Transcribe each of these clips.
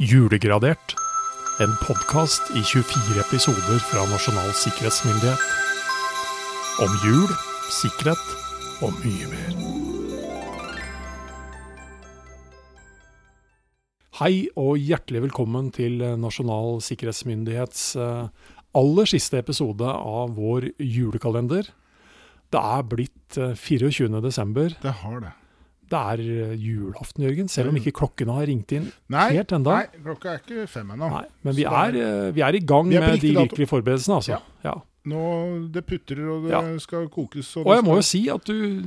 Julegradert. En podkast i 24 episoder fra Nasjonal sikkerhetsmyndighet. Om jul, sikkerhet og mye mer. Hei og hjertelig velkommen til Nasjonal sikkerhetsmyndighets eh, aller siste episode av vår julekalender. Det er blitt eh, 24. desember. Det har det. Det er eh, julaften, Jørgen, selv om ikke klokkene har ringt inn Nei, helt ennå. nei klokka er ikke fem ennå. Men vi er, eh, vi er i gang er med de virkelige forberedelsene, altså. Ja. Ja. Nå, Det putrer, og det Ja. skal kokes. Og, Og jeg jeg må jo si at du,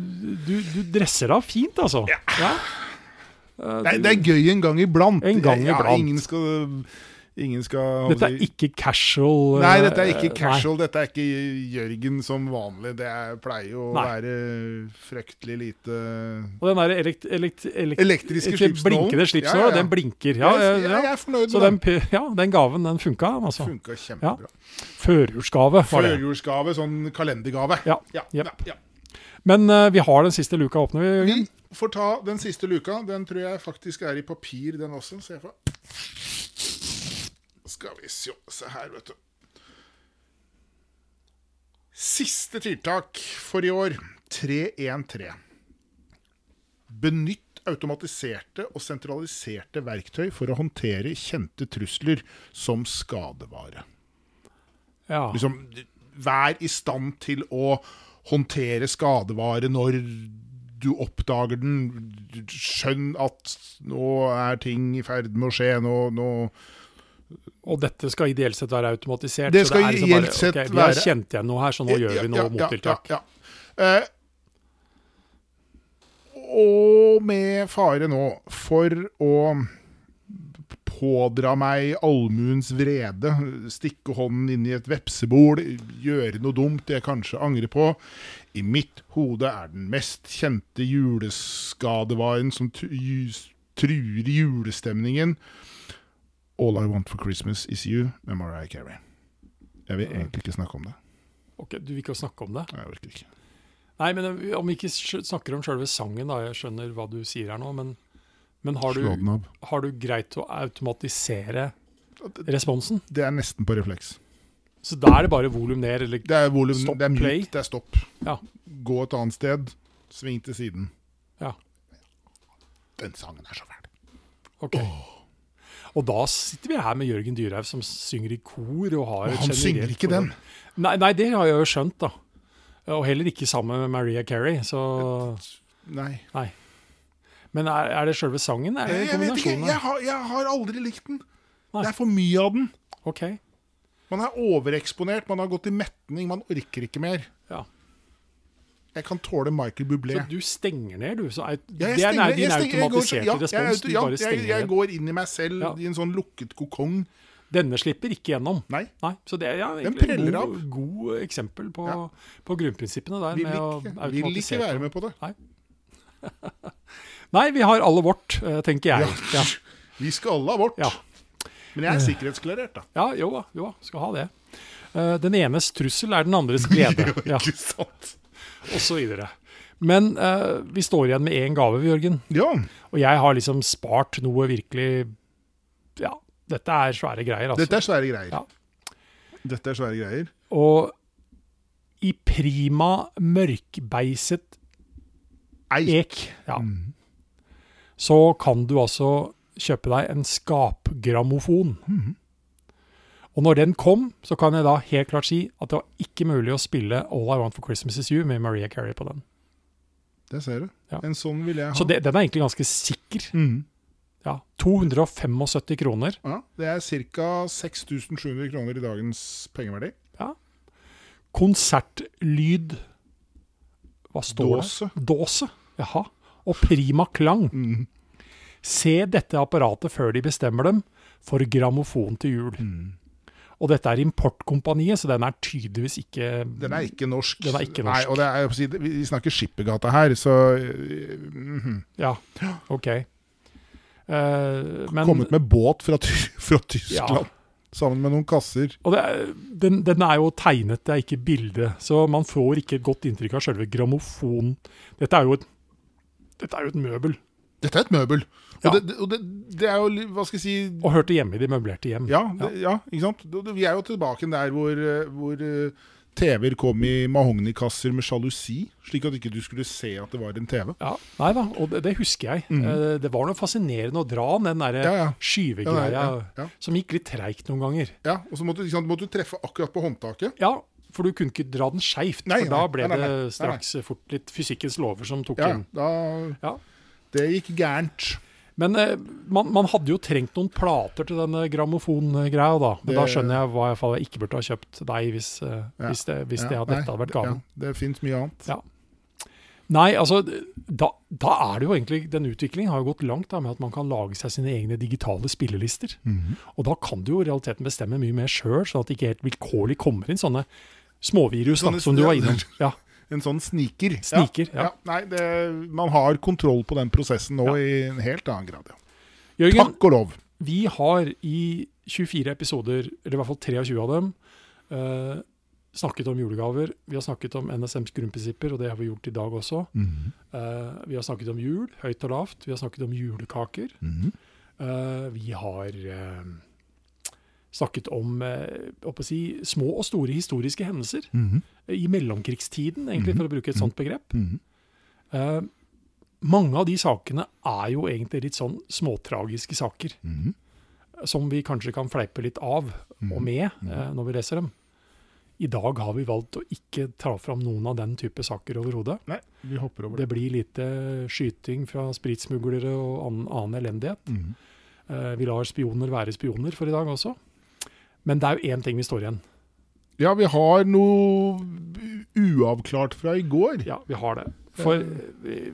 du, du dresser deg fint, altså. Ja. Eh, det, er, du- det er gøy en gang iblant. En gang iblant. Ja, ingen skal, ingen skal Dette er ikke casual. Nei, eh, dette er ikke nei. casual. Dette er ikke Jørgen som vanlig. Det er, pleier jo å Nei. være fryktelig lite Og den der elekt, elekt, elekt, Elektriske ikke slipsen Blinkende ja. den blinker. Ja, ja, jeg, er fornøyd Så den. den, ja, den gaven, den funka, altså. Funka kjempebra. Førjulsgave var det. Førjulsgave, sånn kalendergave. Ja, Ja, ja, ja. Men uh, vi har den siste luka åpne, vi, Vi får ta den siste luka. Den tror jeg faktisk er i papir, den også. Så jeg får Skal vi Se her, vet du. Siste tiltak for i år 313. Benytt automatiserte og sentraliserte verktøy for å håndtere kjente trusler som skadevare. Ja. Liksom, vær i stand til å håndtere skadevare når du oppdager den. Skjønn at nå er ting i ferd med å skje. Nå, nå Og dette skal ideelt sett være automatisert. Det så skal er liksom ideelt bare, sett ok, Vi har være- kjent igjen noe her, så nå gjør vi noe mottiltak. Ja, ja, ja. Eh, og med fare nå for å pådra meg allmuens vrede, stikke hånden inn i et vepsebol, gjøre noe dumt jeg kanskje angrer på. I mitt hode er den mest kjente juleskadevaren som truer julestemningen All I Want For Christmas Is You med Mariah Carey. Jeg vil egentlig ikke snakke om det. Ok, Du vil ikke snakke om det? Nei, Jeg orker ikke. Nei, men eh, om vi ikke snakker om selve sangen, da. Jeg skjønner hva du sier her nå, men, men har, du, har du greit å automatisere responsen? Det er nesten på refleks. Så da er det bare volum ned, eller Det er volum, Stopp, det er play. det er stopp. Ja. Gå et annet sted, sving til siden. Ja. Den sangen er så fæl. Ok. Og da sitter vi her med Jørgen Dyrhaug som synger i kor og har Og han synger ikke den. Nei, nei, det har jeg jo skjønt, da. Og heller ikke sammen med Maria Carey, så Nei. Nei. Men er, er det selve sangen? Er det jeg vet ikke. Jeg har, jeg har aldri likt den. Nei. Det er for mye av den. Ok. Man er overeksponert, man har gått i metning, man orker ikke mer. Ja. Jeg kan tåle Michael Bublé. Så du stenger ned, du? Så er, Ja, jeg det er stenger- din stenger- jeg går- automatiserte ja, respons? Du ja, jeg, jeg går inn i meg selv Ja. i en sånn lukket kokong. Denne slipper ikke gjennom. Nei. Nei, så det er ja, Den preller et av. god, god eksempel på, Ja. på grunnprinsippene der. Vil ikke, vil ikke være med på det. Nei, vi har alle vårt, eh, tenker jeg. Ja, Vi skal alle ha vårt. ja. Men jeg er sikkerhetsklarert, da. ja jo da, jo skal ha det. Eh, Den enes trussel er den andres glede, ja, Ikke sant? Videre. Men eh, vi står igjen med én gave, Jørgen. Ja. Og jeg har liksom spart noe virkelig Ja, dette er svære greier, altså. Dette er svære greier. Ja. Dette er svære greier. Og i prima mørkbeiset Eik. ja, så kan du altså kjøpe deg en skapgrammofon. Og når den kom, så kan jeg da helt klart si at det var ikke mulig å spille All I Want for Christmas Is You med Maria Carey på den. Det ser du. Ja. En sånn vil jeg ha. Så det, den er egentlig ganske sikker. Mhm. Ja, 275 kroner. ja, det er ca. 6700 kroner i dagens pengeverdi. Ja. Konsertlyd Hva står Dåse. det? Dåse. Jaha. Og prima klang. Mhm. Se dette apparatet før de bestemmer dem for grammofon til jul. Mhm. Og dette er importkompaniet, så den er tydeligvis ikke Den er ikke norsk. Den er ikke norsk. Nei, og det er, vi snakker Skippergata her, så mm -hmm. Ja, OK. Uh, men Kommet med båt fra, fra Tyskland Ja. sammen med noen kasser. og er, den, den er jo tegnet, det er ikke bilde, så man får ikke et godt inntrykk av selve grammofonen. Dette er jo et, dette er jo et møbel. Dette er et møbel. Ja. Og, det, og det, det er jo Hva skal jeg si Og hørte hjemme i de møblerte hjem. Ja, det, ja ikke sant? Vi er jo tilbake der hvor, eh, hvor eh, TV-er kom i mahognikasser med sjalusi, slik at ikke du skulle se at det var en TV. Ja, Nei da, og det, det husker jeg. Mm. Det var noe fascinerende å dra den der Mhm. Ja, ja. skyvegreia Ja, som gikk litt treigt noen ganger. Ja, Og så måtte, sant, måtte du treffe akkurat på håndtaket. Ja, for du kunne ikke dra den skeivt, for da ble nei, nei, nei, det straks fort litt fysikkens lover som tok Ja, inn. da, Ja. Det gikk gærent. Men eh, man, man hadde jo trengt noen plater til denne grammofongreia, da. Men Det- da skjønner jeg hva jeg, fall jeg ikke burde ha kjøpt deg hvis, eh, Ja. hvis, det, hvis Ja, det, nei, dette hadde vært gaven. Ja, det fins mye annet. Ja. Nei, altså da, da er det jo egentlig Den utviklingen har jo gått langt da, med at man kan lage seg sine egne digitale spillelister. Mhm. Og da kan du jo i realiteten bestemme mye mer sjøl, sånn at det ikke helt vilkårlig kommer inn sånne småvirus da, som du var innom. Ja, En sånn sniker. Sniker, ja. Nei, det, man har kontroll på den prosessen nå i en helt annen grad. Ja. Jørgen, Takk og lov. vi har i 24 episoder, eller i hvert fall 23 av dem, eh, snakket om julegaver. Vi har snakket om NSMs grunnprinsipper, og det har vi gjort i dag også. Mhm. Eh, vi har snakket om jul, høyt og lavt. Vi har snakket om julekaker. Mhm. Eh, vi har eh, snakket om eh, si, små og store historiske hendelser Mhm. i mellomkrigstiden, egentlig, for å bruke et sånt begrep. Mhm. Eh, mange av de sakene er jo egentlig litt sånn småtragiske saker, Mhm. som vi kanskje kan fleipe litt av og med eh, når vi leser dem. I dag har vi valgt å ikke ta fram noen av den type saker overhodet. Nei, vi hopper over det. Det blir lite skyting fra spritsmuglere og annen, annen elendighet. Mhm. Eh, vi lar spioner være spioner for i dag også. Men det er jo én ting vi står igjen. Ja, vi har noe uavklart fra i går. Ja, vi har det. For eh,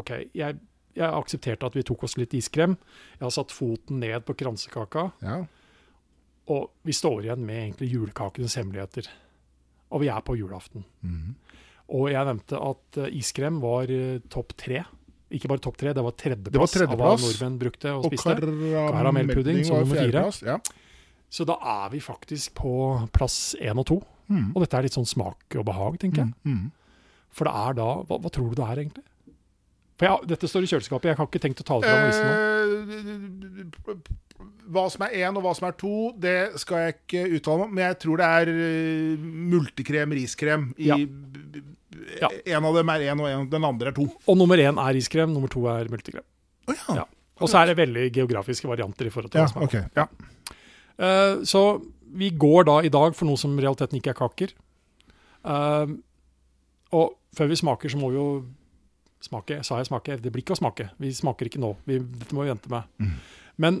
OK, jeg, jeg aksepterte at vi tok oss litt iskrem. Jeg har satt foten ned på kransekaka, Ja. og vi står igjen med egentlig julekakenes hemmeligheter. Og vi er på julaften. Mhm. Og jeg nevnte at eh, iskrem var eh, topp tre. Ikke bare topp tre, det var tredjeplass, Det var tredjeplass. av hva nordmenn brukte og Og spiste. karamellpudding som nummer fire. Ja. Så da er vi faktisk på plass én og to. Mm. Og dette er litt sånn smak og behag, tenker jeg. Mm. For det er da Hva, hva tror du det er, egentlig? For jeg, Dette står i kjøleskapet, jeg har ikke tenkt å ta det fram. Eh, Hva som er én og hva som er to, det skal jeg ikke uttale meg om. Men jeg tror det er eh, multekrem, riskrem. I, Ja. Ja. En av dem er én, og en, den andre er to. Og nummer én er riskrem, nummer to er multekrem. Å ja. Ja. Og så er det veldig geografiske varianter i forhold til Ja, hva er. ok. Ja. Eh, så vi går da i dag for noe som i realiteten ikke er kaker. Uh, og før vi smaker, så må vi jo smake. Sa jeg smake? Det blir ikke å smake. Vi smaker ikke nå. Vi, dette må vi vente med. Mm. Men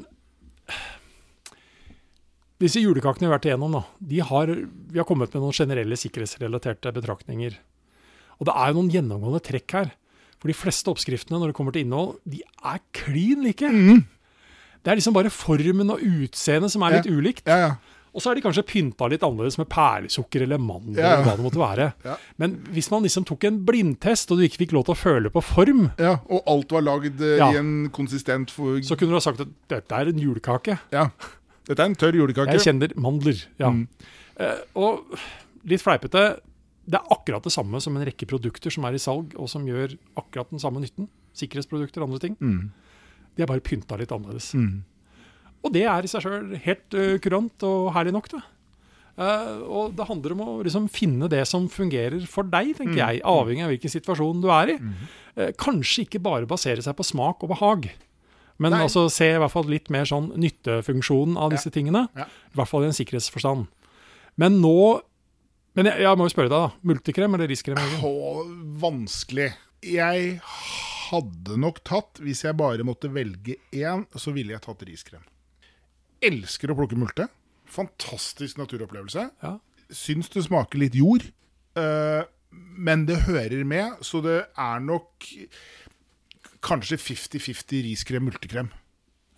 disse julekakene vi har vært igjennom, da, de har, vi har kommet med noen generelle sikkerhetsrelaterte betraktninger. Og det er jo noen gjennomgående trekk her. For de fleste oppskriftene når det kommer til innhold, de er klin like. Mhm. Det er liksom bare formen og utseendet som er litt ulikt. ja, ja. Og så er de kanskje pynta litt annerledes med perlesukker eller mandler. Ja, ja. eller hva det måtte være. Ja. Men hvis man liksom tok en blindtest, og du ikke fikk lov til å føle på form, ja. Og alt var lagd eh, Ja. i en konsistent for så kunne du ha sagt at dette er en julekake. Ja. Dette er en tørr julekake. Jeg kjenner mandler. Ja. Mm. Eh, og litt fleipete, det er akkurat det samme som en rekke produkter som er i salg, og som gjør akkurat den samme nytten. Sikkerhetsprodukter og andre ting. Mm. De er bare pynta litt annerledes. Mm. Og det er i seg sjøl helt uh, kurant og herlig nok, det. Uh, og det handler om å liksom finne det som fungerer for deg, tenker Mm. jeg, avhengig av hvilken situasjon du er i. Eh, kanskje ikke bare basere seg på smak og behag, men Nei. altså se i hvert fall litt mer sånn nyttefunksjonen av disse tingene. Ja. I hvert fall i en sikkerhetsforstand. Men nå Men jeg, jeg må jo spørre deg, da. Multikrem eller riskrem? Å, vanskelig. Jeg hadde nok tatt, hvis jeg bare måtte velge én, så ville jeg tatt riskrem. Elsker å plukke multe. Fantastisk naturopplevelse. Ja. Syns det smaker litt jord. Uh, men det hører med, så det er nok kanskje 50-50 riskrem, multekrem.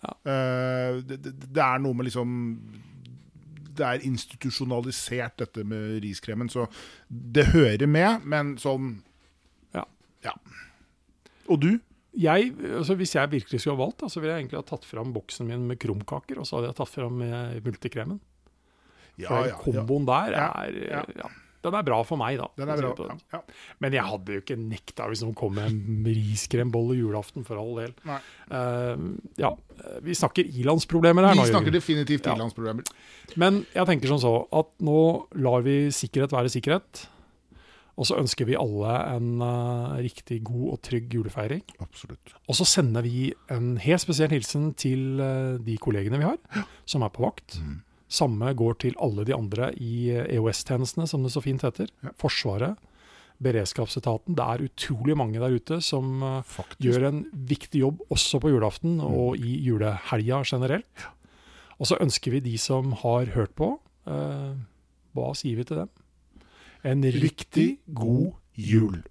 Ja. Uh, det, det, er noe med liksom Det er institusjonalisert, dette med riskremen. Så det hører med, men sånn Ja. Ja. Og du? Jeg, altså Hvis jeg virkelig skulle ha valgt, så ville jeg egentlig ha tatt fram boksen min med krumkaker, og så hadde jeg tatt fram eh, multekremen. Ja, For ja, ja. komboen der er ja. ja. den er bra for meg, da. Den er bra. Ja, ja. Men jeg hadde jo ikke nekta hvis noen kom med en riskrembolle julaften, for all del. Eh, ja, vi snakker ilandsproblemer her Vi nå. snakker Jørgen. definitivt Ja. ilandsproblemer. Men jeg tenker som så at nå lar vi sikkerhet være sikkerhet. Og så ønsker vi alle en uh, riktig god og trygg julefeiring. Absolutt. Og så sender vi en helt spesiell hilsen til uh, de kollegene vi har, som er på vakt. Mm. Samme går til alle de andre i eh, EOS-tjenestene, som det så fint heter. Ja. Forsvaret, beredskapsetaten. Det er utrolig mange der ute som uh, gjør en viktig jobb også på julaften og i julehelga generelt. Og så ønsker vi de som har hørt på, hva sier vi til dem? En riktig god jul.